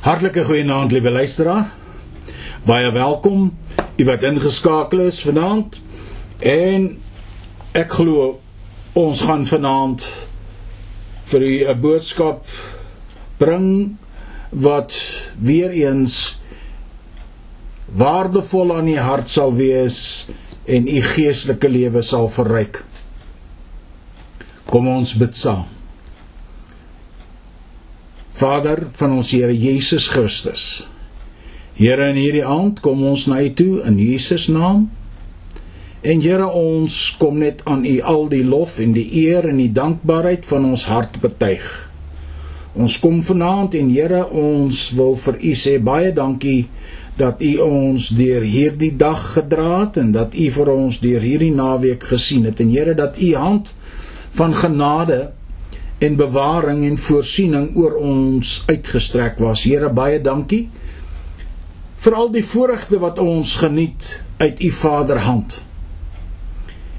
Hartlike goeienaand liewe luisteraar. Baie welkom u wat ingeskakel is vanaand. En ek glo ons gaan vanaand vir u 'n boodskap bring wat weer eens waardevol aan u hart sal wees en u geestelike lewe sal verryk. Kom ons bid saam. Vader van ons Here Jesus Christus. Here in hierdie aand kom ons na U toe in Jesus naam. En Here ons kom net aan U al die lof en die eer en die dankbaarheid van ons hart betuig. Ons kom vanaand en Here ons wil vir U sê baie dankie dat U ons deur hierdie dag gedra het en dat U vir ons deur hierdie naweek gesien het en Here dat U hand van genade en bewaring en voorsiening oor ons uitgestrek was. Here baie dankie vir al die voorregte wat ons geniet uit u Vaderhand.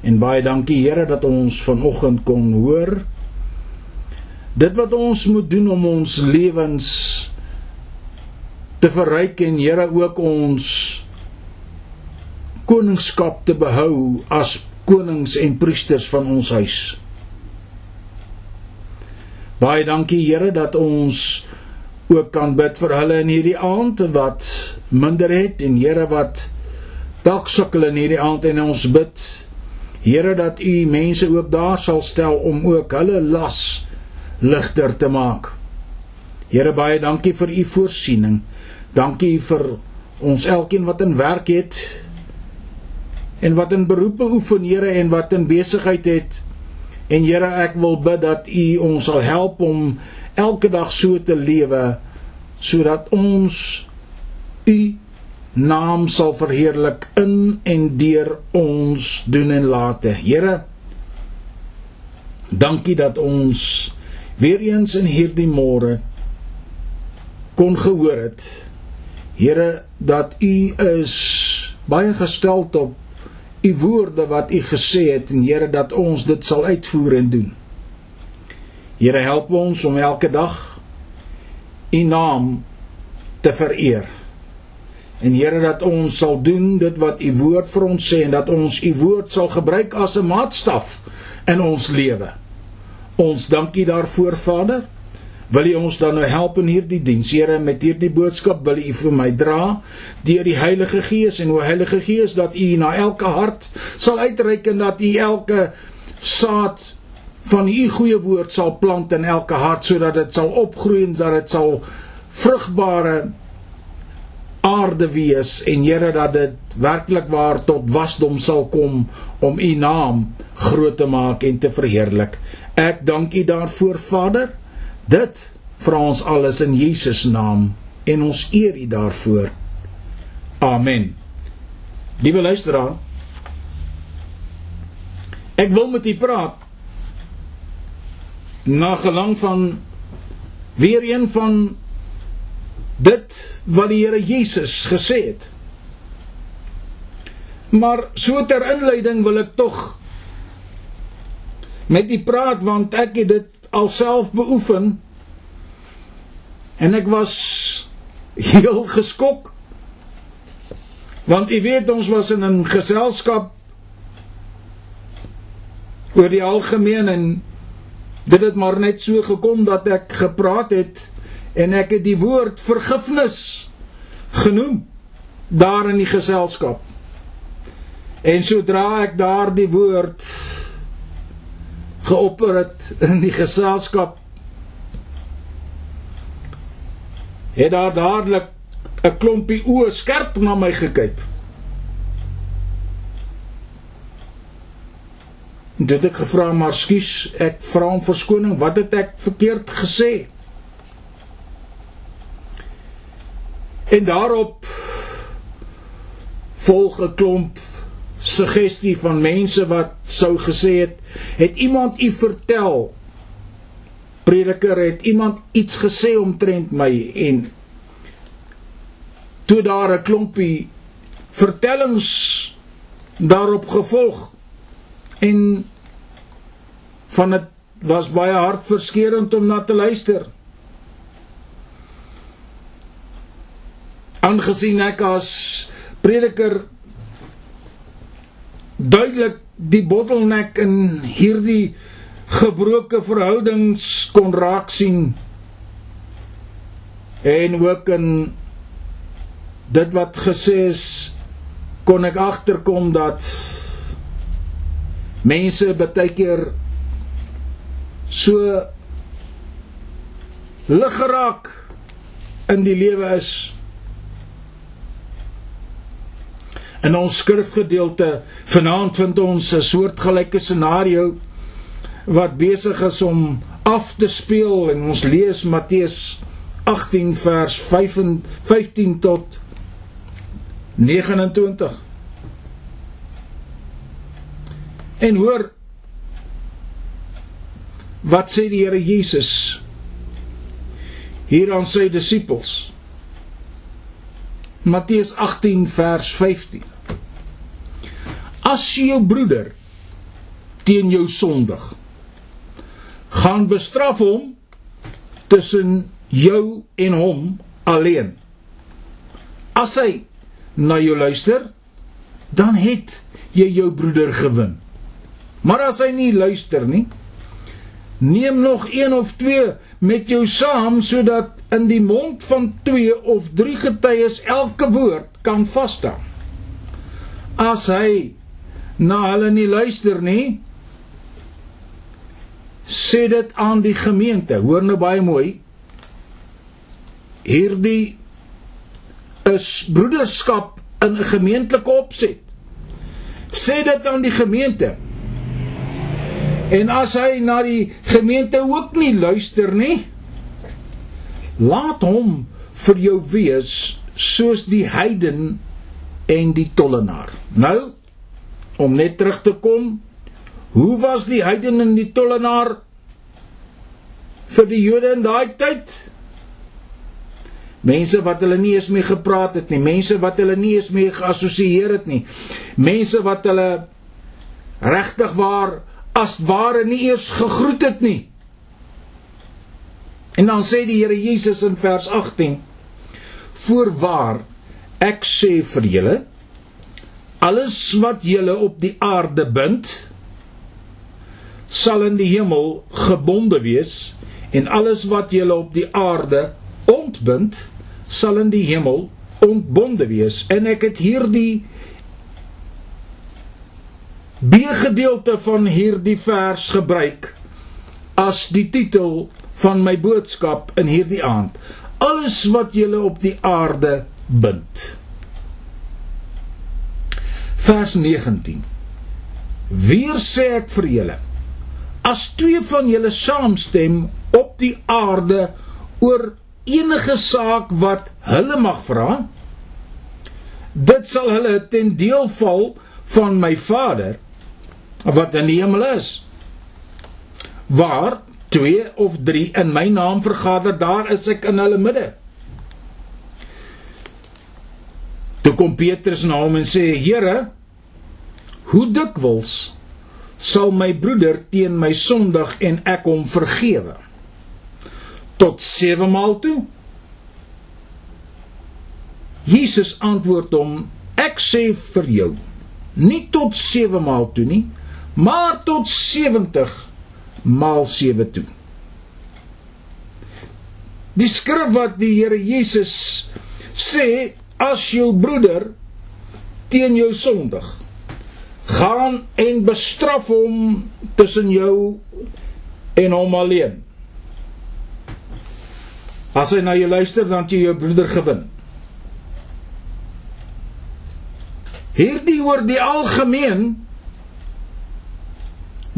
En baie dankie Here dat ons vanoggend kon hoor dit wat ons moet doen om ons lewens te verryk en Here ook ons koningskap te behou as konings en priesters van ons huis. Baie dankie Here dat ons ook kan bid vir hulle in hierdie aand wat minder het en Here wat dalk sukkel in hierdie aand en ons bid Here dat U mense ook daar sal stel om ook hulle las ligter te maak. Here baie dankie vir U voorsiening. Dankie vir ons elkeen wat in werk het en wat in beroepe oefen Here en wat in besigheid het. En Here, ek wil bid dat U ons sal help om elke dag so te lewe sodat ons U naam sal verheerlik in en deur ons doen en late. Here, dankie dat ons weer eens in hierdie môre kon gehoor het. Here, dat U is baie gesteld op u woorde wat u gesê het en Here dat ons dit sal uitvoer en doen. Here help ons om elke dag u naam te vereer. En Here dat ons sal doen dit wat u woord vir ons sê en dat ons u woord sal gebruik as 'n maatstaf in ons lewe. Ons dankie daarvoor Vader. Wil U ons dan nou help in hierdie diens, Here, met hierdie boodskap wil U vir my dra deur die Heilige Gees en o Heilige Gees dat U na elke hart sal uitreik en dat U elke saad van U goeie woord sal plant in elke hart sodat dit sal opgroei en dat dit sal vrugbare aarde wees en Here dat dit werklik waar tot wasdom sal kom om U naam groot te maak en te verheerlik. Ek dank U daarvoor Vader. Dit vra ons alles in Jesus naam en ons eer U daarvoor. Amen. Liewe luisteraar, ek wil met u praat na gelang van weer een van dit wat die Here Jesus gesê het. Maar so ter inleiding wil ek tog met u praat want ek het dit alself beoefen. En ek was heel geskok. Want u weet ons was in 'n geselskap oor die algemeen en dit het maar net so gekom dat ek gepraat het en ek het die woord vergifnis genoem daar in die geselskap. En sodra ek daar die woord geopper het in die geselskap het daar dadelik 'n klompie oë skerp na my gekyk. Dit ek gevra maar skus, ek vra om verskoning, wat het ek verkeerd gesê? En daarop volg 'n klomp suggestie van mense wat sou gesê het, het iemand u vertel? Prediker het iemand iets gesê omtrent my en toe daar 'n klompie vertellings daarop gevolg en van dit was baie hartverskeurende om na te luister. Aangesien ek as prediker duidelik die bottleneck in hierdie gebroke verhoudings kon raak sien. En ook in dit wat gesê is kon ek agterkom dat mense baie keer so lig geraak in die lewe is In ons skrifgedeelte vanaand vind ons 'n soortgelyke scenario wat besig is om af te speel en ons lees Matteus 18 vers 15 tot 29. En hoor wat sê die Here Jesus hier aan sy disippels. Matteus 18 vers 15 As jou broeder teen jou sondig, gaan bestraf hom tussen jou en hom alleen. As hy na jou luister, dan het jy jou broeder gewin. Maar as hy nie luister nie, neem nog een of twee met jou saam sodat in die mond van twee of drie getuies elke woord kan vas staan. As hy na hulle nie luister nie sê dit aan die gemeente. Hoor nou baie mooi. Hierdie is broederskap in 'n gemeentelike opset sê dit aan die gemeente. En as hy na die gemeente ook nie luister nie laat hom vir jou wees soos die heiden en die tollenaar. Nou om net terug te kom. Hoe was die heiden en die tollenaar vir die Jode in daai tyd? Mense wat hulle nie eens mee gepraat het nie, mense wat hulle nie eens mee geassosieer het nie. Mense wat hulle regtig waar as ware nie eens gegroet het nie. En dan sê die Here Jesus in vers 18: Voorwaar ek sê vir julle alles wat julle op die aarde bind sal in die hemel gebonde wees en alles wat julle op die aarde ontbind sal in die hemel ontbonde wees. En ek het hierdie B-gedeelte van hierdie vers gebruik as die titel van my boodskap in hierdie aand. Alles wat julle op die aarde bind vers 19. Weer sê ek vir julle, as twee van julle saamstem op die aarde oor enige saak wat hulle mag vra, dit sal hulle ten deel val van my Vader wat in die hemel is. Waar twee of drie in my naam vergader, daar is ek in hulle midde. Toe kom Petrus na hom en sê: "Here, hoe dikwels sal my broeder teen my sondig en ek hom vergewe? Tot 7 maal toe?" Jesus antwoord hom: "Ek sê vir jou, nie tot 7 maal toe nie, maar tot 70 maal 7 toe." Die skrif wat die Here Jesus sê as jou broeder teen jou sondig gaan en bestraf hom tussen jou en hom alleen. As hy na jou luister dan jy jou broeder gewin. Hierdie oor die algemeen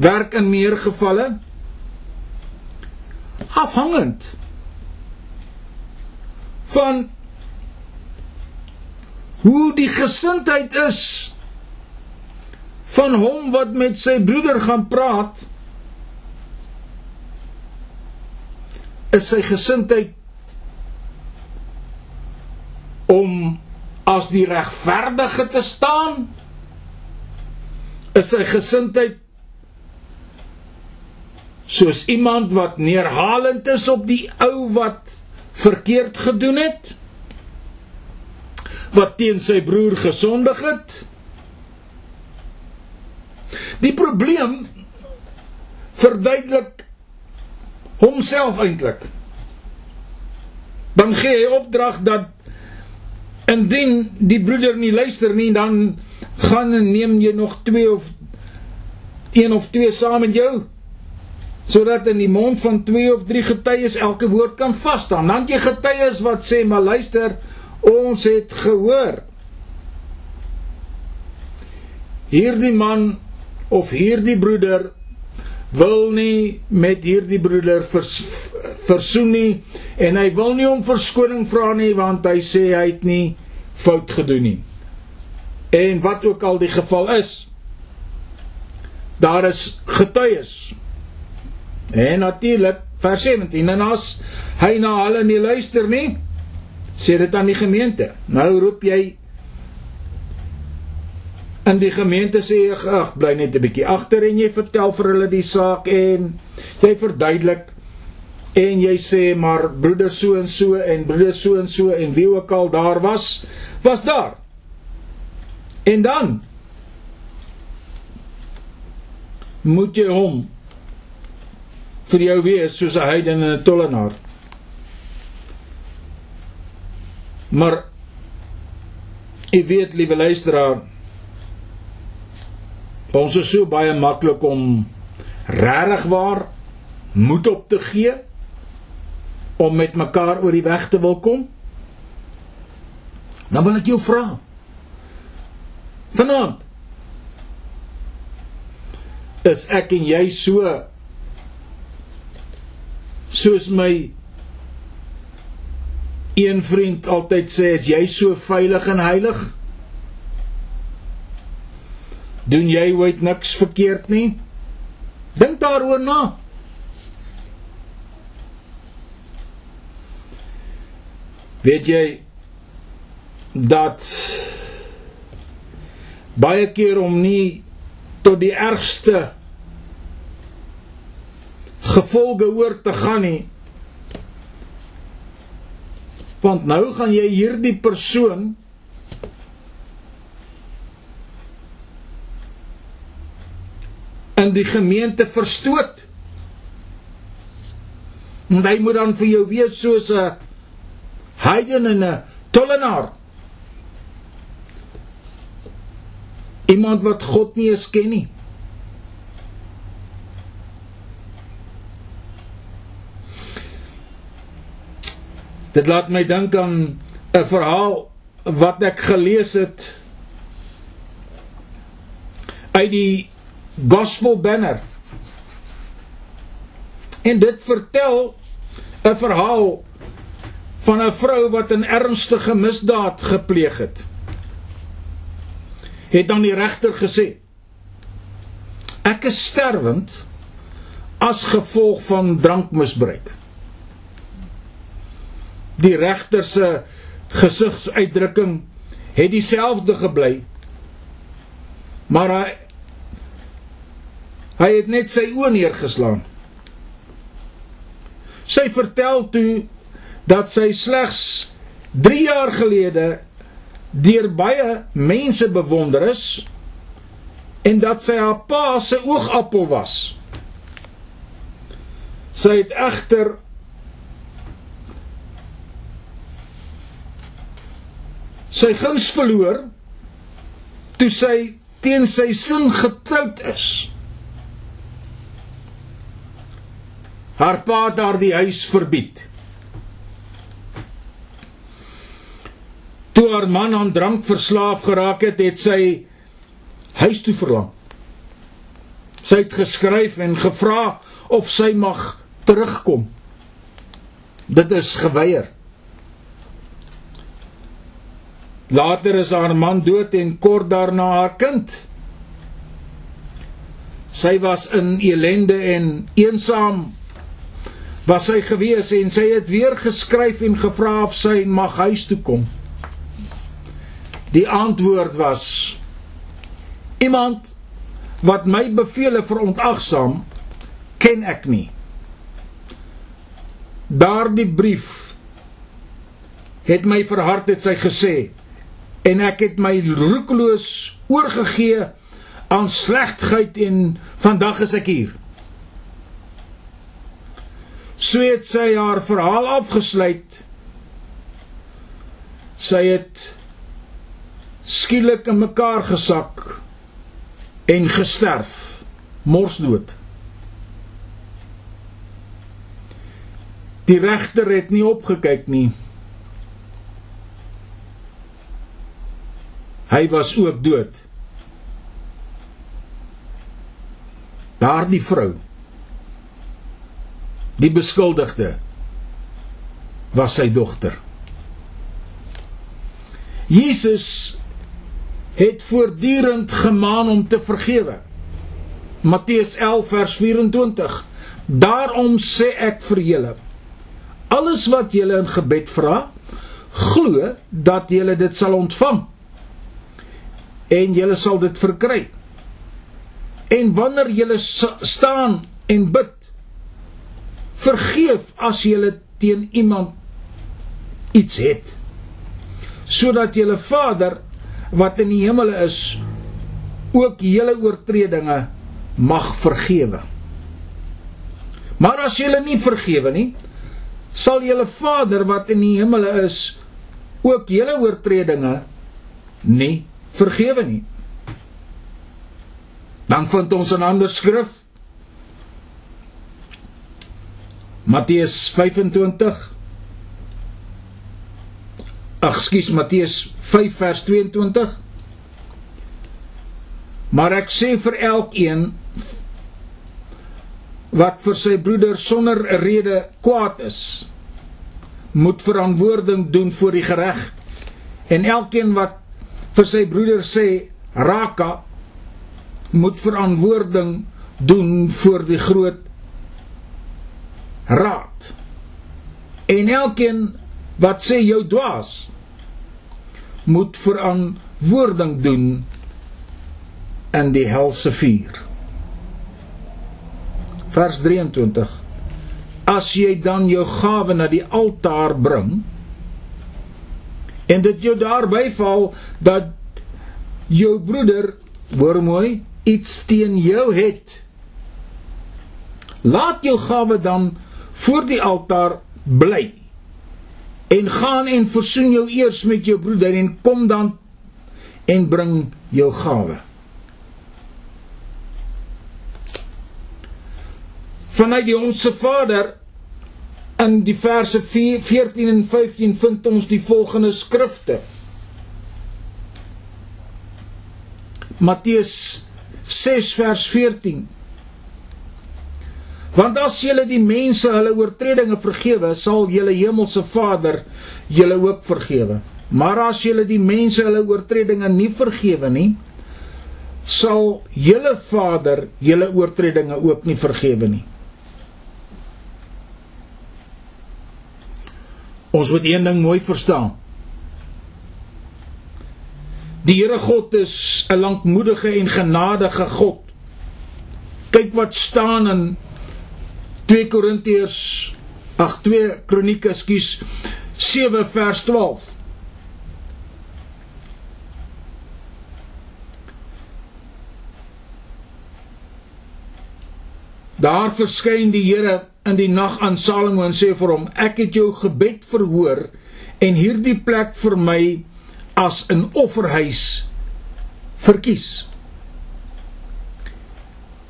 werk in meer gevalle afhangend van hoe die gesindheid is van hom wat met sy broeder gaan praat is sy gesindheid om as die regverdige te staan is sy gesindheid soos iemand wat neerhalend is op die ou wat verkeerd gedoen het wat teen sy broer gesondig het. Die probleem verduidelik homself eintlik. Dan gee hy opdrag dat indien die broeder nie luister nie, dan gaan en neem jy nog 2 of een of twee saam met jou sodat in die mond van twee of drie getuies elke woord kan vas staan. Dan jy getuies wat sê, maar luister, ons het gehoor. Hierdie man of hierdie broeder wil nie met hierdie broeder vers, versoen nie en hy wil nie om verskoning vra nie want hy sê hy het nie fout gedoen nie. En wat ook al die geval is, daar is getuies En natuurlik vers 17 en as hy na hulle nie luister nie, sê dit aan die gemeente. Nou roep jy in die gemeente sê jy ag bly net 'n bietjie agter en jy vertel vir hulle die saak en jy verduidelik en jy sê maar broeder so en so en broeder so en so en wie ook al daar was was daar. En dan moet jy hom vir jou wees soos 'n heiden en 'n tollenaar. Maar ek weet liewe luisteraar ons is so baie maklik om regtig waar moed op te gee om met mekaar oor die weg te wil kom. Nou wil ek jou vra. Vanaand is ek en jy so soos my een vriend altyd sê as jy so veilig en heilig doen jy ooit niks verkeerd nie dink daaroor na weet jy dat baie keer om nie tot die ergste gevolge oor te gaan nie. Want nou gaan jy hierdie persoon in die gemeente verstoot. En hy moet dan vir jou wees soos 'n heiden en 'n tollenaar. Iemand wat God nie eens ken nie. Dit laat my dink aan 'n verhaal wat ek gelees het uit die Gospel Banner. En dit vertel 'n verhaal van 'n vrou wat 'n ernstige misdaad gepleeg het. Het dan die regter gesê: "Ek is sterwend as gevolg van drankmisbruik." Die regter se gesigsuitdrukking het dieselfde gebly. Maar hy hy het net sy oë neergeslaan. Sy vertel toe dat sy slegs 3 jaar gelede deur baie mense bewonder is en dat sy haar pa se oogappel was. Sy het egter sy guns verloor toe sy teen sy sin getroud is. Haar pa het haar die huis verbied. Toe haar man aan drank verslaaf geraak het, het sy huis toe verlang. Sy het geskryf en gevra of sy mag terugkom. Dit is geweier. Later is haar man dood en kort daarna haar kind. Sy was in elende en eensaam was sy gewees en sy het weer geskryf en gevra of sy mag huis toe kom. Die antwoord was: Iemand wat my bevele verontagsaam, ken ek nie. Daardie brief het my verhard het sy gesê en ek het my roekeloos oorgegee aan slegtigheid en vandag is ek hier. So het sy haar verhaal afgesluit. Sy het skielik in mekaar gesak en gesterf, morsdood. Die regter het nie opgekyk nie. Hy was ook dood. Daardie vrou, die beskuldigde, was sy dogter. Jesus het voortdurend gemaan om te vergewe. Matteus 11 vers 24. Daarom sê ek vir julle, alles wat julle in gebed vra, glo dat julle dit sal ontvang en julle sal dit verkry. En wanneer julle staan en bid, vergeef as julle teen iemand iets het, sodat julle Vader wat in die hemel is ook julle oortredinge mag vergewe. Maar as julle nie vergewe nie, sal julle Vader wat in die hemel is ook julle oortredinge nie vergewe nie. Dan vind ons 'n ander skrif. Matteus 25 Ag, skus Matteus 5 vers 22. Maar ek sê vir elkeen wat vir sy broeder sonder rede kwaad is, moet verantwoording doen voor die reg. En elkeen wat vir sy broeder sê raka moet verantwoording doen voor die groot raad. En elkeen wat sê jou dwaas moet verantwoording doen in die helse vuur. Vers 23 As jy dan jou gawe na die altaar bring en dit jou daarby val dat jou broeder hoor mooi iets teen jou het. Laat jou gawe dan voor die altaar bly. En gaan en versoen jou eers met jou broeder en kom dan en bring jou gawe. Vanuit die onsse Vader in die verse 14 en 15 vind ons die volgende skrifte. Matteus 6 vers 14 Want as julle die mense hulle oortredinge vergewe, sal julle hemelse Vader julle ook vergewe. Maar as julle die mense hulle oortredinge nie vergewe nie, sal julle Vader julle oortredinge ook nie vergewe nie. Ons moet een ding mooi verstaan. Die Here God is 'n lankmoedige en genadige God. Kyk wat staan in 2 Korintiërs ag 2 Kronieke, skus 7 vers 12. Daar verskyn die Here in die nag aan Salomo en sê vir hom: "Ek het jou gebed verhoor en hierdie plek vir my as 'n offerhuis verkies."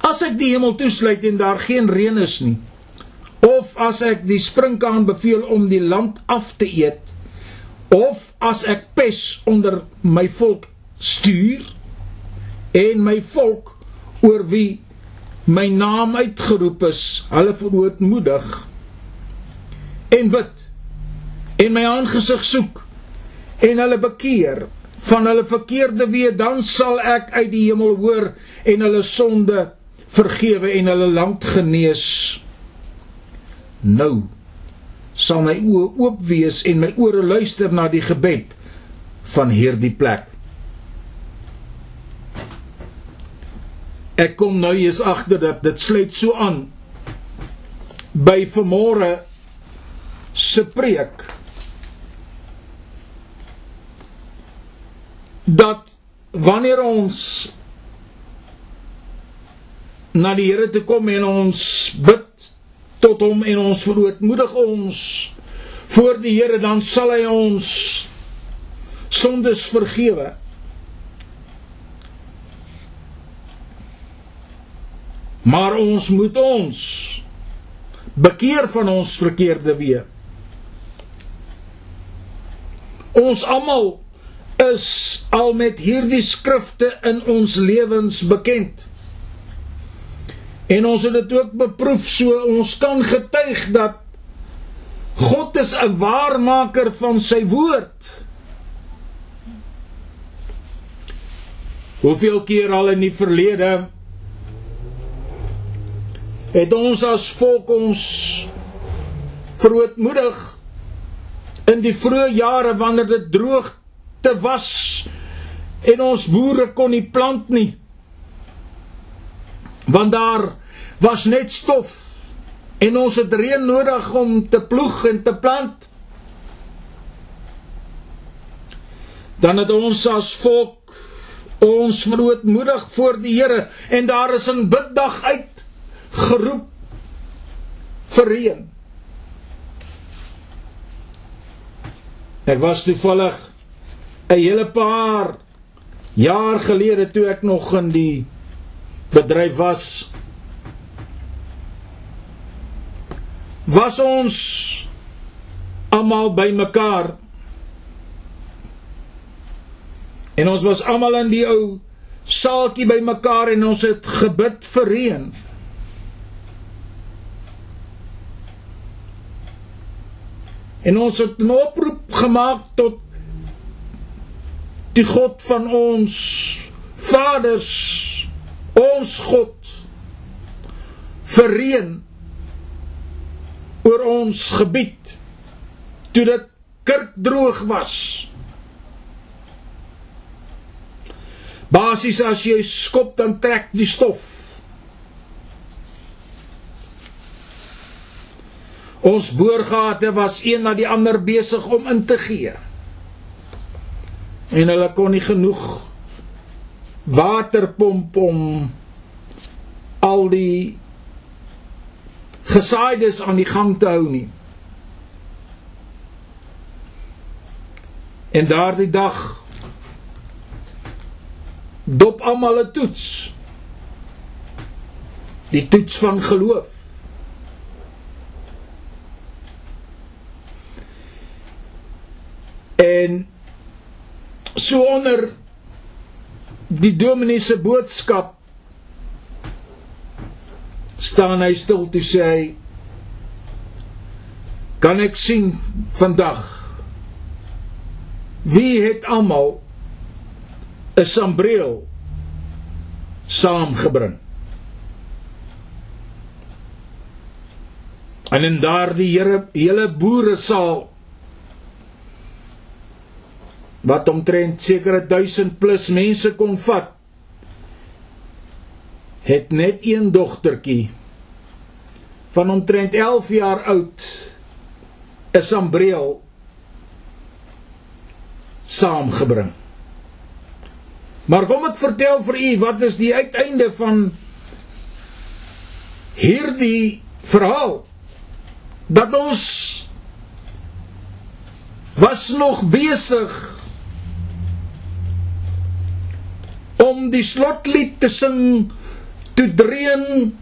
As ek die hemel toesluit en daar geen reën is nie, of as ek die sprinkaan beveel om die land af te eet, of as ek pes onder my volk stuur en my volk oor wie my naam uitgeroep is, hulle verootmoedig en bid en my aangesig soek en hulle bekeer van hulle verkeerde weë, dan sal ek uit die hemel hoor en hulle sonde vergewe en hulle land genees. Nou sal my oë oop wees en my ore luister na die gebed van hierdie plek. Ek kom nou eens agter dat dit sluit so aan by vanmôre se preek. dat wanneer ons na die Here toe kom en ons bid tot hom en ons verootmoedig ons voor die Here dan sal hy ons sondes vergewe. Maar ons moet ons bekeer van ons verkeerde weë. Ons almal is al met hierdie skrifte in ons lewens bekend. En ons het dit ook beproef so ons kan getuig dat God is 'n waarmaker van sy woord. Hoeveel keer al in die verlede het ons as volk ons verootmoedig in die vroeë jare wanneer dit droog te was en ons boere kon nie plant nie. Want daar was net stof en ons het reën nodig om te ploeg en te plant. Dan het ons as volk ons verootmoedig voor die Here en daar is 'n biddag uit geroep vir reën. Ek was toevallig 'n hele paar jaar gelede toe ek nog in die bedryf was. Was ons almal bymekaar en ons was almal in die ou saaltjie bymekaar en ons het gebid vir reën En ons het 'n oproep gemaak tot die God van ons vaders, ons God vir reën oor ons gebied toe dit kerkdroog was. Basies as jy skop dan trek die stof. Ons boorgate was een na die ander besig om in te gee. En hulle kon nie genoeg water pomp om al die gesaaides aan die gang te hou nie. En daardie dag dop almal 'n toets. Die toets van geloof. En so onder die dominee se boodskap staan hy stil toe sê hy kan ek sien vandag wie het almal 'n sambreel saamgebring? En in daardie hele hele boere saal wat omtrent sekere 1000 plus mense kon vat het net een dogtertjie van omtrent 11 jaar oud 'n sambreel saamgebring. Maar kom ek vertel vir u wat is die uiteinde van hierdie verhaal dat ons was nog besig om die slotlied te sing toe dreun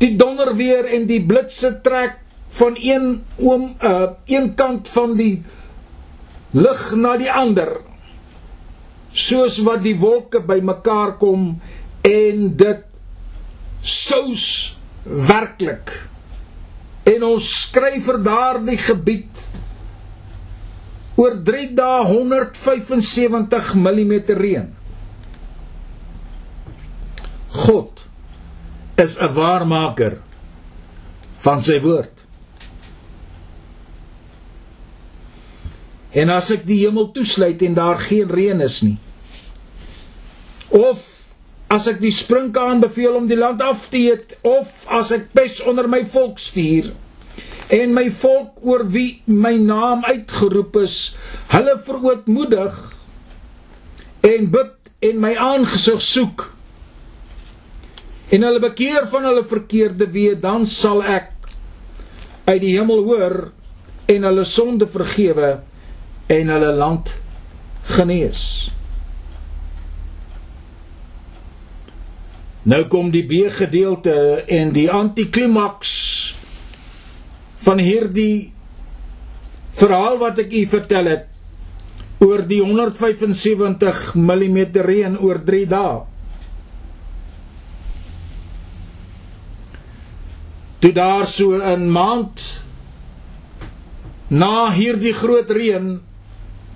die donder weer en die blitse trek van een oom uh een kant van die lig na die ander soos wat die wolke bymekaar kom en dit sous werklik. En ons skryf vir daardie gebied oor 3 dae 175 mm reën God is 'n waarmaker van sy woord. En as ek die hemel toesluit en daar geen reën is nie, of as ek die sprinkaan beveel om die land af te eet, of as ek pes onder my volk stuur en my volk oor wie my naam uitgeroep is, hulle verootmoedig en bid en my aangesig soek en hulle bekeer van hulle verkeerde weë, dan sal ek uit die hemel hoor en hulle sonde vergewe en hulle land genees. Nou kom die B gedeelte en die antiklimaks van hierdie verhaal wat ek u vertel het oor die 175 mm reën oor 3 dae. Toe daar so 'n maand na hierdie groot reën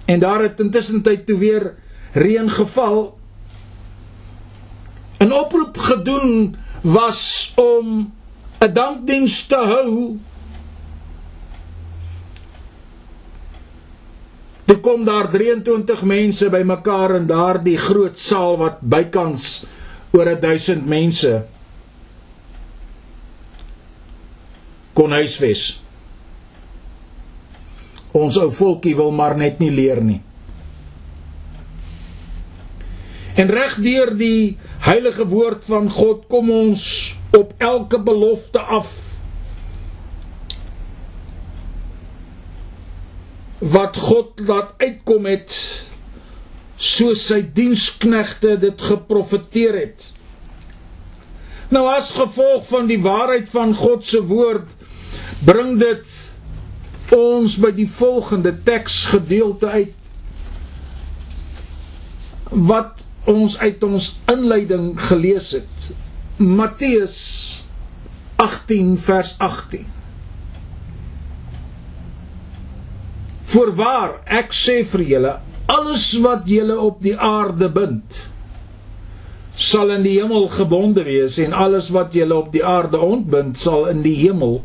en daar het intussen tyd toe weer reën geval 'n oproep gedoen was om 'n dankdiens te hou. Toe kom daar 23 mense bymekaar in daardie groot saal wat bykans oor 1000 mense kon huisves. Ons ou volkie wil maar net nie leer nie. En reg deur die heilige woord van God kom ons op elke belofte af wat God laat uitkom het soos sy diensknegte dit geprofeteer het. Nou as gevolg van die waarheid van God se woord bring dit ons by die volgende teksgedeelte uit wat ons uit ons inleiding gelees het. Matteus 18 vers 18 Voorwaar, ek sê vir julle, alles wat julle op die aarde bind, sal in die hemel gebonde wees en alles wat julle op die aarde ontbind, sal in die hemel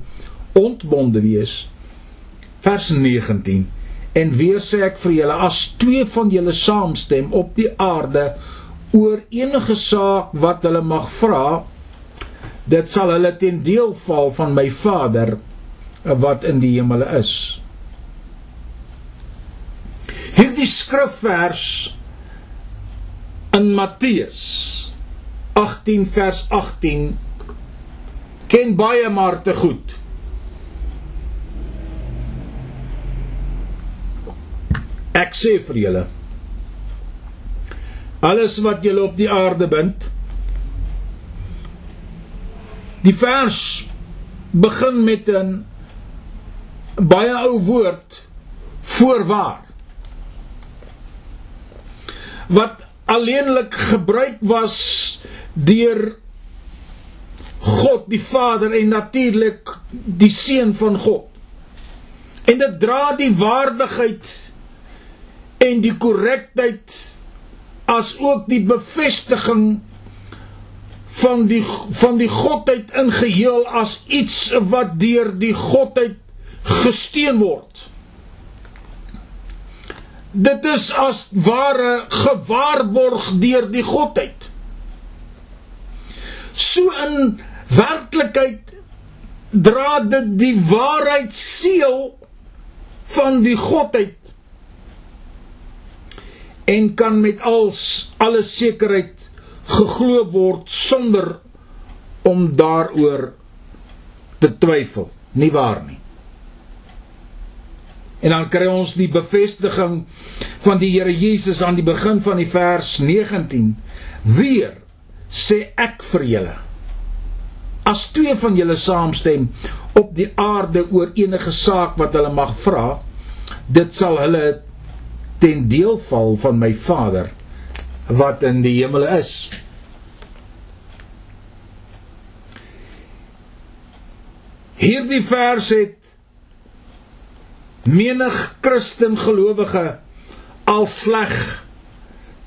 ontbonde wees. Vers 19. En weer sê ek vir julle, as twee van julle saamstem op die aarde oor enige saak wat hulle mag vra, dit sal hulle ten deel val van my Vader wat in die hemel is. Hierdie skrifvers in Matteus 18 vers 18 ken baie maar te goed. Ek sê vir julle alles wat julle op die aarde bind Die vers begin met 'n baie ou woord voorwaar wat alleenlik gebruik was deur God die Vader en natuurlik die seun van God. En dit dra die waardigheid en die korrektheid as ook die bevestiging van die van die godheid in geheel as iets wat deur die godheid gesteun word dit is as ware gewaarborg deur die godheid. So in werklikheid dra dit die waarheid seël van die godheid en kan met als alle sekerheid geglo word sonder om daaroor te twyfel nie waar nie En dan kry ons die bevestiging van die Here Jesus aan die begin van die vers 19. Weer sê ek vir julle as twee van julle saamstem op die aarde oor enige saak wat hulle mag vra, dit sal hulle ten deel val van my Vader wat in die hemel is. Hierdie vers het menig Christen gelowige al sleg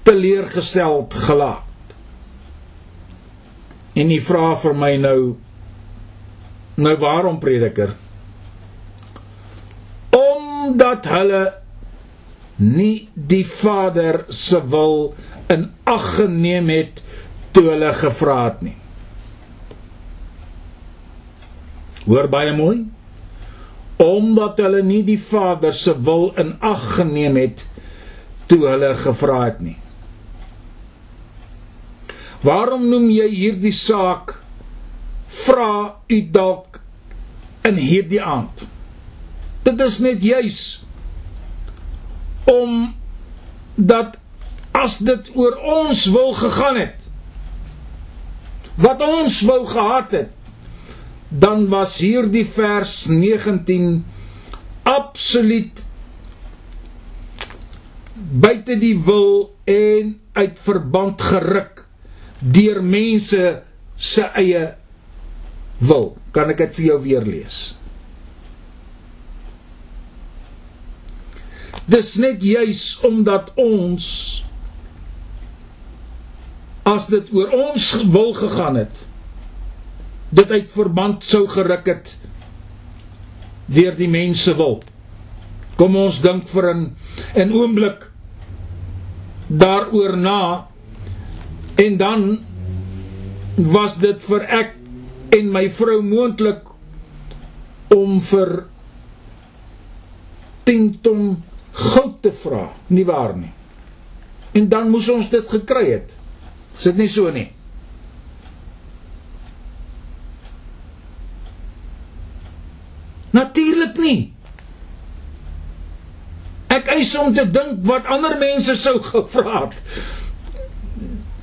teleurgesteld gelaat. En u vra vir my nou nou waarom prediker? Omdat hulle nie die Vader se wil in ag geneem het toe hulle gevra het nie. Hoor baie mooi omdat hulle nie die Vader se wil in ag geneem het toe hulle gevra het nie. Waarom noem jy hierdie saak vra u dalk in hierdie aand? Dit is net juis om dat as dit oor ons wil gegaan het wat ons wou gehad het dan was hierdie vers 19 absoluut buite die wil en uit verband geruk deur mense se eie wil. Kan ek dit vir jou weer lees? Dis net juis omdat ons as dit oor ons wil gegaan het dit uit verband sou geruk het deur die mense wil. Kom ons dink vir 'n 'n oomblik daaroor na en dan was dit vir ek en my vrou moontlik om vir 10 ton goud te vra, nie waar nie. En dan moes ons dit gekry het. Is dit nie so nie? Natuurlik nie. Ek eis om te dink wat ander mense sou gevra het.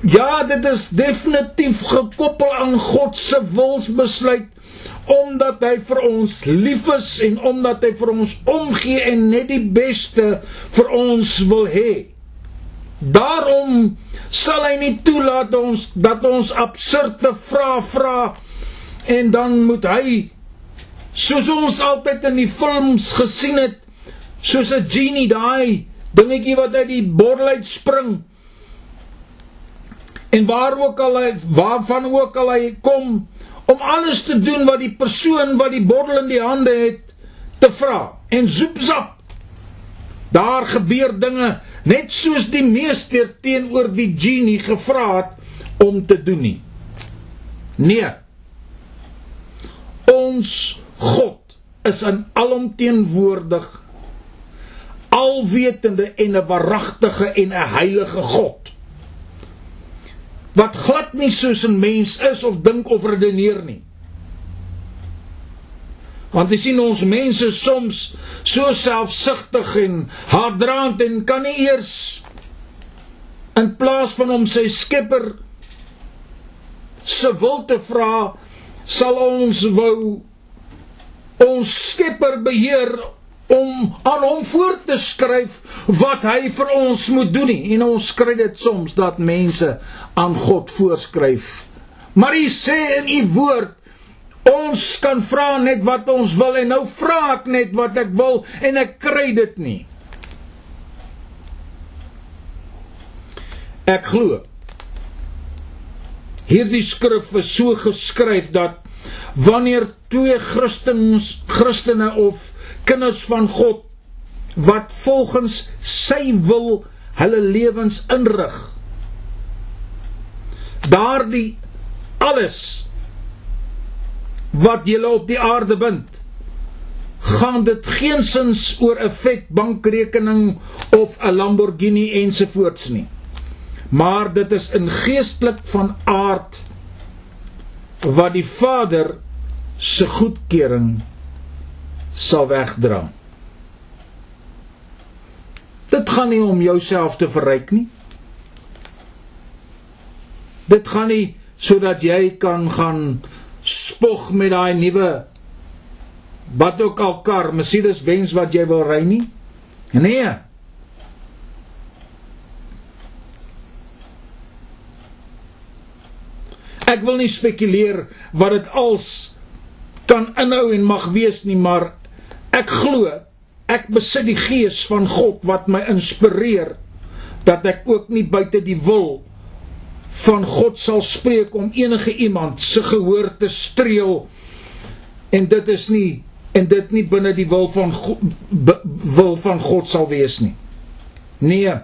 Ja, dit is definitief gekoppel aan God se wilsbesluit omdat hy vir ons lief is en omdat hy vir ons omgee en net die beste vir ons wil hê. Daarom sal hy nie toelaat ons dat ons absurde vrae vra en dan moet hy soos ons altyd in die films gesien het soos 'n genie daai dingetjie wat uit die bottel uit spring en waar ook al hy waarvan ook al hy kom om alles te doen wat die persoon wat die bottel in die hande het te vra. En zoepsap daar gebeur dinge net soos die meester teenoor die genie gevra het om te doen nie. Nee. Ons God is in alomteenwoordig alwetende en 'n waaragtige en 'n heilige God wat glad nie soos 'n mens is of dink of redeneer nie. Want jy sien ons mense soms so selfsugtig en haatdraand en kan nie eers in plaas van om sy skepper se wil te vra sal ons wou ons skepper beheer om aan hom voor te skryf wat hy vir ons moet doen nie. En ons kry dit soms dat mense aan God voorskryf. Maar hy sê in u woord ons kan vra net wat ons wil en nou vra ek net wat ek wil en ek kry dit nie. Ek glo hierdie skrif is so geskryf dat wanneer twee Christens Christene of kinders van God wat volgens sy wil hulle lewens inrig. Daardie alles wat julle op die aarde bind, gaan dit geensins oor 'n vet bankrekening of 'n Lamborghini ensovoorts nie. Maar dit is in geestelik van aard wat die Vader se goedkeuring sal wegdra. Dit gaan nie om jouself te verryk nie. Dit gaan nie sodat jy kan gaan spog met daai nuwe wat ook al kar, Mercedes Benz wat jy wil ry nie. Nee. Ek wil nie spekuleer wat dit als kan inhou en mag wees nie, maar Ek glo ek besit die gees van God wat my inspireer dat ek ook nie buite die wil van God sal spreek om enige iemand se gehoor te streel en dit is nie en dit nie binne die wil van God, wil van God sal wees nie. Nee.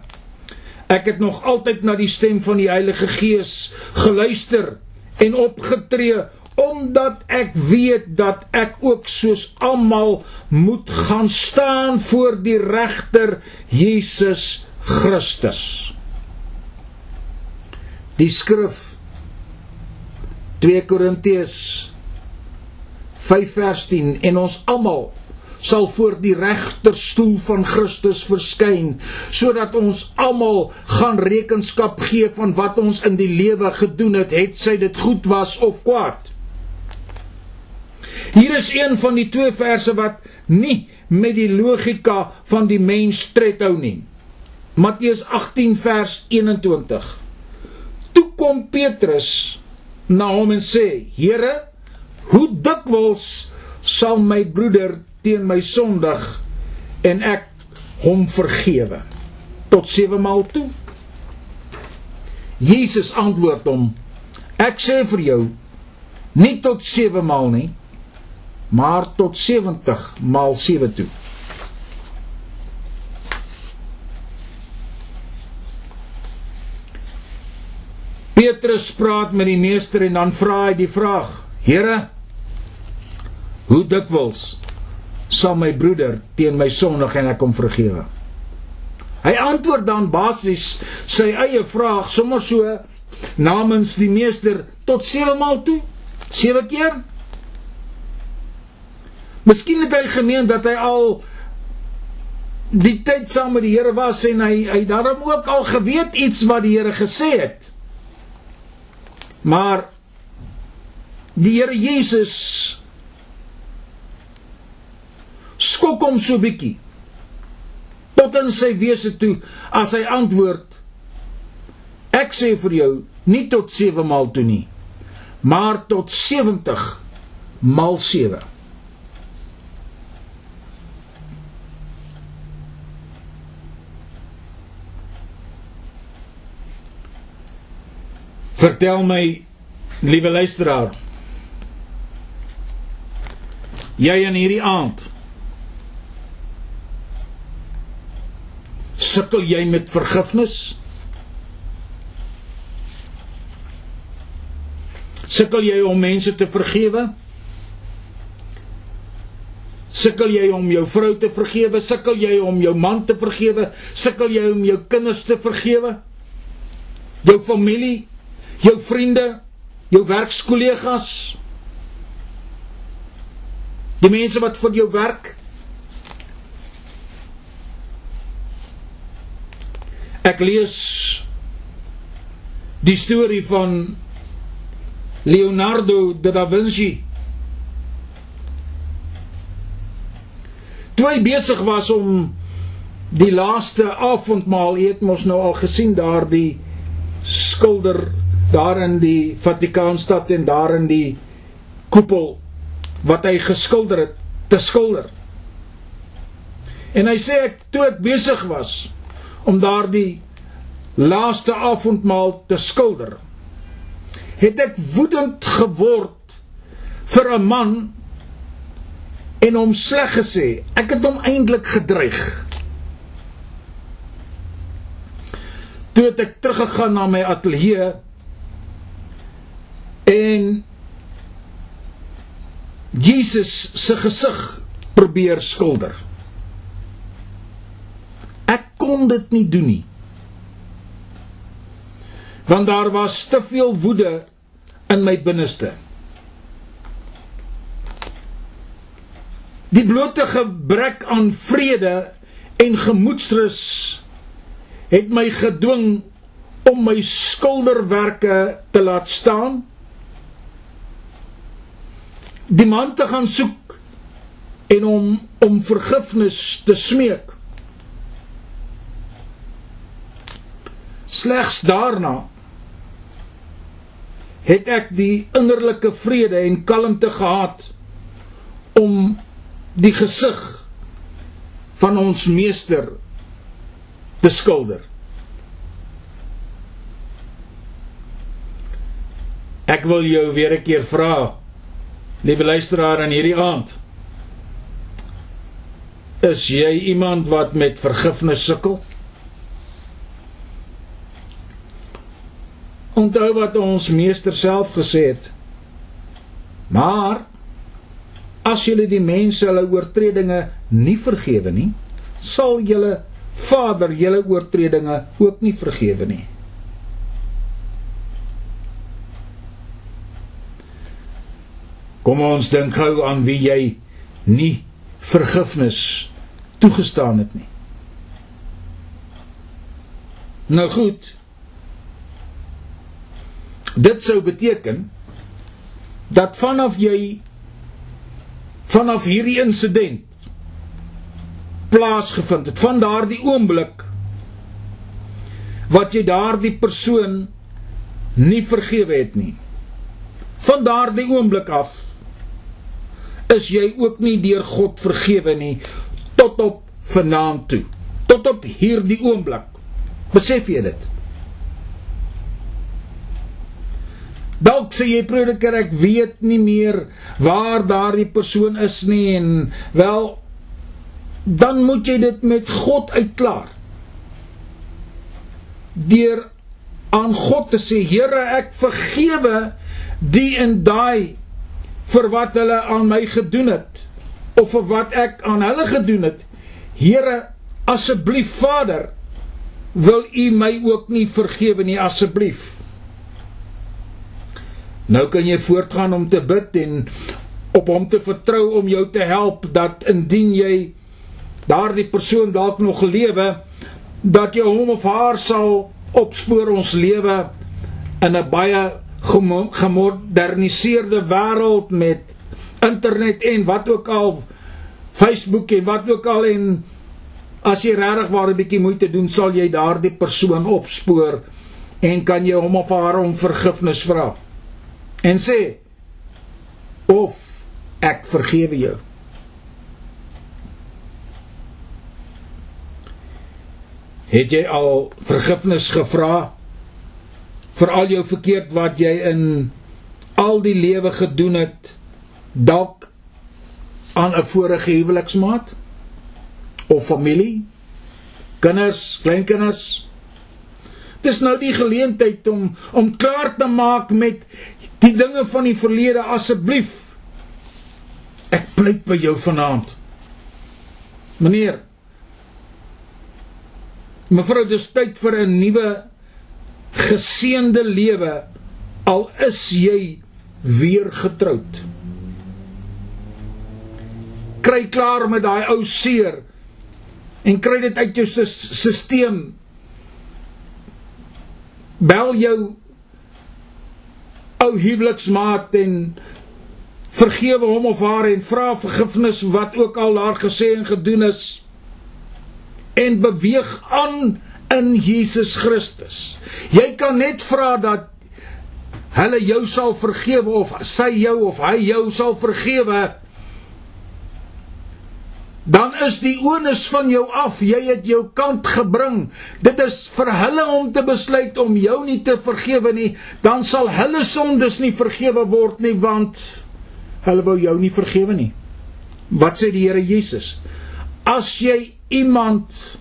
Ek het nog altyd na die stem van die Heilige Gees geluister en opgetree omdat ek weet dat ek ook soos almal moet gaan staan voor die regter Jesus Christus. Die skrif 2 Korintiërs 5 vers 10 en ons almal sal voor die regterstoel van Christus verskyn sodat ons almal gaan rekenskap gee van wat ons in die lewe gedoen het, het sy dit goed was of kwaad. Hier is een van die twee verse wat nie met die logika van die mens tred hou nie. Matteus 18 vers 21. Toe kom Petrus na hom en sê: "Here, hoe dikwels sal my broeder teen my sondig en ek hom vergewe?" Tot 7 maal toe. Jesus antwoord hom: "Ek sê vir jou, nie tot 7 maal nie, maar tot 70 maal 7 toe." Petrus praat met die meester en dan vra hy die vraag: Here, hoe dikwels sal my broeder teen my sondig en ek hom vergewe? Hy antwoord dan basies sy eie vraag sommer so namens die meester tot 7 maal toe. 7 keer? Miskien het hy gemeen dat hy al die tyd saam met die Here was en hy hy daarom ook al geweet iets wat die Here gesê het. Maar die Here Jesus skok hom so bietjie tot in sy wese toe as hy antwoord Ek sê vir jou nie tot 7 maal toe nie maar tot 70 maal 7 Vertel my, liewe luisteraar. Jy in hierdie aand sukkel jy met vergifnis? Sukkel jy om mense te vergewe? Sukkel jy om jou vrou te vergewe? Sukkel jy om jou man te vergewe? Sukkel jy om jou kinders te vergewe? Jou familie, jou vriende, jou werkskollegas, die mense wat vir jou werk. Ek lees die storie van Leonardo da Vinci. Toe hy besig was om die laaste avondmaal eet mos nou al gesien daardie skilder daar in die Vatikaanstad en daar in die koepel wat hy geskilder het te skilder. En hy sê ek toe ek besig was om daardie laaste avondmaal te skilder, het ek woedend geword vir 'n man en hom sleg gesê. Ek het hom eintlik gedreig. Toe het ek teruggegaan na my ateljee en Jesus se gesig probeer skilder. Ek kon dit nie doen nie. Want daar was te veel woede in my binneste. Die blote gebrek aan vrede en gemoedsrus het my gedwing om my skilderwerke te laat staan die man te gaan soek en om om vergifnis te smeek. Slegs daarna het ek die innerlike vrede en kalmte gehad om die gesig van ons meester te skilder. Ek wil jou weer 'n keer vra Liewe luisteraar aan hierdie aand. Is jy iemand wat met vergifnis sukkel? Onthou wat ons meester self gesê het. Maar as julle die mense hulle oortredinge nie vergewe nie, sal julle Vader julle oortredinge ook nie vergewe nie. Kom ons dink gou aan wie jy nie vergifnis toegestaan het nie. Nou goed. Dit sou beteken dat vanaf jy vanaf hierdie insident plaasgevind het van daardie oomblik wat jy daardie persoon nie vergewe het nie van daardie oomblik af is jy ook nie deur God vergewe nie tot op vanaand toe tot op hierdie oomblik. Besef jy dit? Dalk sê jy prediker ek weet nie meer waar daardie persoon is nie en wel dan moet jy dit met God uitklaar. Deur aan God te sê Here ek vergewe die en daai vir wat hulle aan my gedoen het of vir wat ek aan hulle gedoen het. Here, asseblief Vader, wil U my ook nie vergewe nie asseblief. Nou kan jy voortgaan om te bid en op hom te vertrou om jou te help dat indien jy daardie persoon dalk nog lewe dat jy hom of haar sal opspoor ons lewe in 'n baie gemoderniseerde wêreld met internet en wat ook al Facebook en wat ook al en as jy regtig waar 'n bietjie moeite doen sal jy daardie persoon opspoor en kan jy hom of haar om vergifnis vra en sê of ek vergewe jou. Het jy al vergifnis gevra vir al jou verkeerd wat jy in al die lewe gedoen het dalk aan 'n vorige huweliksmaat of familie kinders kleinkinders. Dis nou die geleentheid om om klaar te maak met die dinge van die verlede asseblief ek pleit by jou vanaand meneer mevrou dis tyd vir 'n nuwe geseënde lewe al is jy weer getroud. Kry klaar met daai ou seer en kry dit uit jou stelsel. Bel jou ou huweliksmaat en vergewe hom of haar en vra vergifnis wat ook al daar gesê en gedoen is en beweeg aan in Jesus Christus. Jy kan net vra dat hulle jou sal vergewe of sy jou of hy jou sal vergewe. Dan is die onus van jou af. Jy het jou kant gebring. Dit is vir hulle om te besluit om jou nie te vergewe nie, dan sal hulle sondes nie vergewe word nie want hulle wou jou nie vergewe nie. Wat sê die Here Jesus? As jy iemand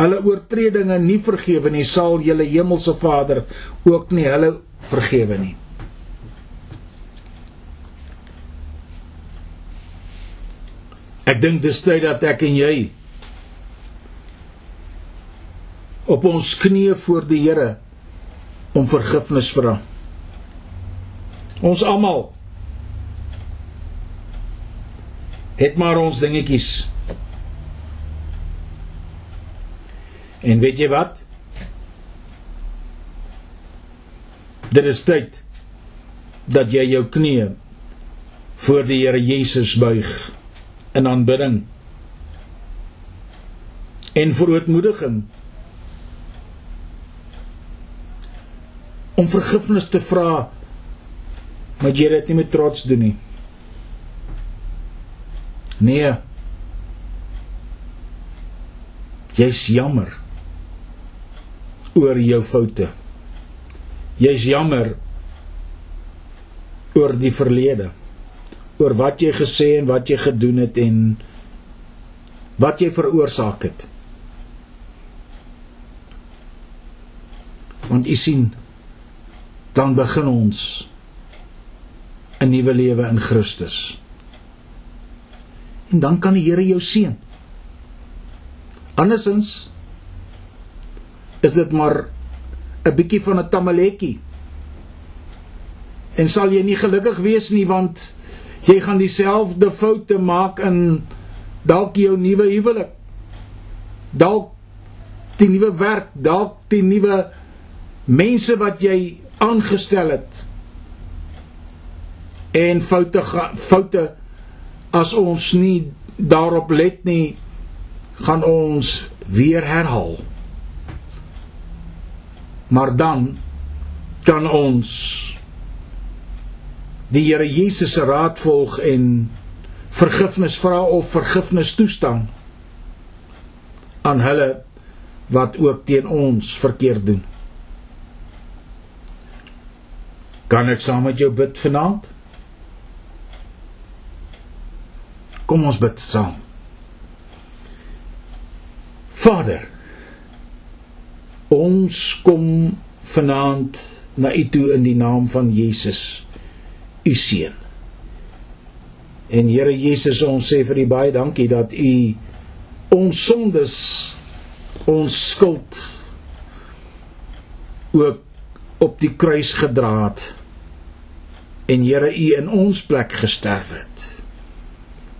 hulle oortredinge nie vergewe nie, sal julle hemelse Vader ook nie hulle vergewe nie. Ek dink dis tyd dat ek en jy op ons knieë voor die Here om vergifnis vra. Ons almal het maar ons dingetjies En weet jy wat? Dit is tyd dat jy jou knieë voor die Here Jesus buig in aanbidding en verootmoediging om vergifnis te vra maar jy dit nie met trots doen nie. Nee. Jy's jammer oor jou foute. Jy's jammer oor die verlede. Oor wat jy gesê en wat jy gedoen het en wat jy veroorsaak het. Want u sien dan begin ons 'n nuwe lewe in Christus. En dan kan die Here jou seën. Andersins is dit maar 'n bietjie van 'n tamaletjie. En sal jy nie gelukkig wees nie want jy gaan dieselfde foute maak in dalk jou nuwe huwelik. Dalk die nuwe werk, dalk die nuwe mense wat jy aangestel het. En foute foute as ons nie daarop let nie, gaan ons weer herhaal. Maar dan kan ons die Here Jesus se raad volg en vergifnis vra of vergifnis toestaan aan hulle wat ook teen ons verkeerd doen. Kan ek saam met jou bid vanaand? Kom ons bid saam. Vader, ons kom vanaand na U toe in die naam van Jesus, U seun. En Here Jesus, ons sê vir U baie dankie dat U ons sondes, ons skuld ook op die kruis gedra het. En Here, U in ons plek gesterf het.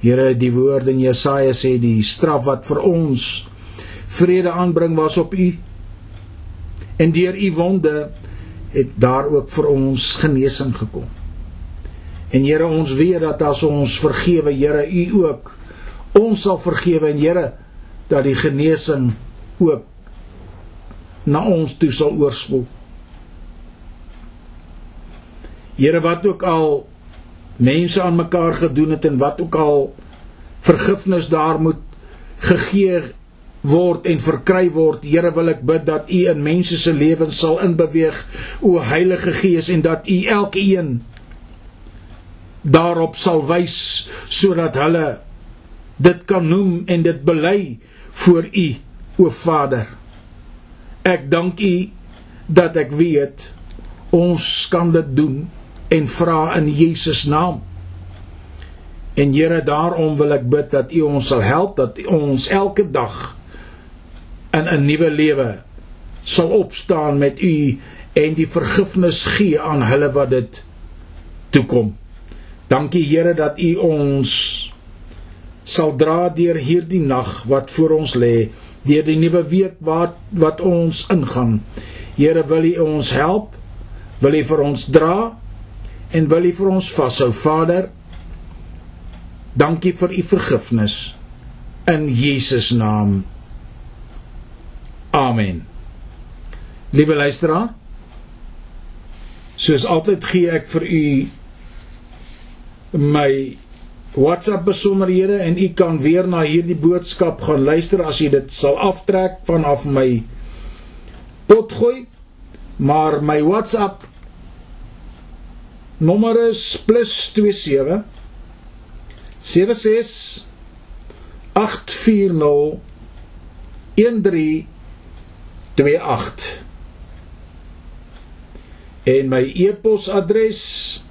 Here, die woord in Jesaja sê die straf wat vir ons vrede aanbring was op u en deur u wonde het daar ook vir ons genesing gekom. En Here ons weet dat as ons vergewe, Here u ook ons sal vergewe en Here dat die genesing ook na ons toe sal oorspoel. Here wat ook al mense aan mekaar gedoen het en wat ook al vergifnis daar moet gegee word en verkry word. Here wil ek bid dat U in mense se lewens sal inbeweeg, o Heilige Gees en dat U elkeen daarop sal wys sodat hulle dit kan noem en dit bely voor U, o Vader. Ek dank U dat ek weet ons kan dit doen en vra in Jesus naam. En Here, daarom wil ek bid dat U ons sal help dat U ons elke dag in 'n nuwe lewe sal opstaan met U en die vergifnis gee aan hulle wat dit toekom. Dankie Here dat U ons sal dra deur hierdie nag wat voor ons lê, deur die nuwe week wat wat ons ingaan. Here, wil U ons help? Wil U vir ons dra? En wil U vir ons vashou, Vader? Dankie vir U vergifnis in Jesus naam. Amen. Liewe luisteraar, soos altyd gee ek vir u my WhatsApp besonderhede en u kan weer na hierdie boodskap gaan luister as jy dit sal aftrek vanaf my potgooi. Maar my WhatsApp nommer is +27 76 840 13 28 en my e-posadres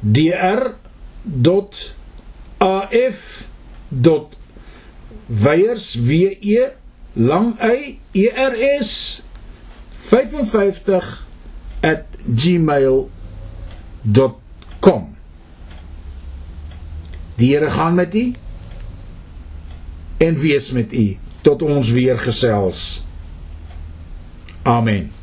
dr.af.weyers w e lang y e r s 55@gmail.com Die Here gaan met u en wees met u. Tot ons weer gesels. Amen.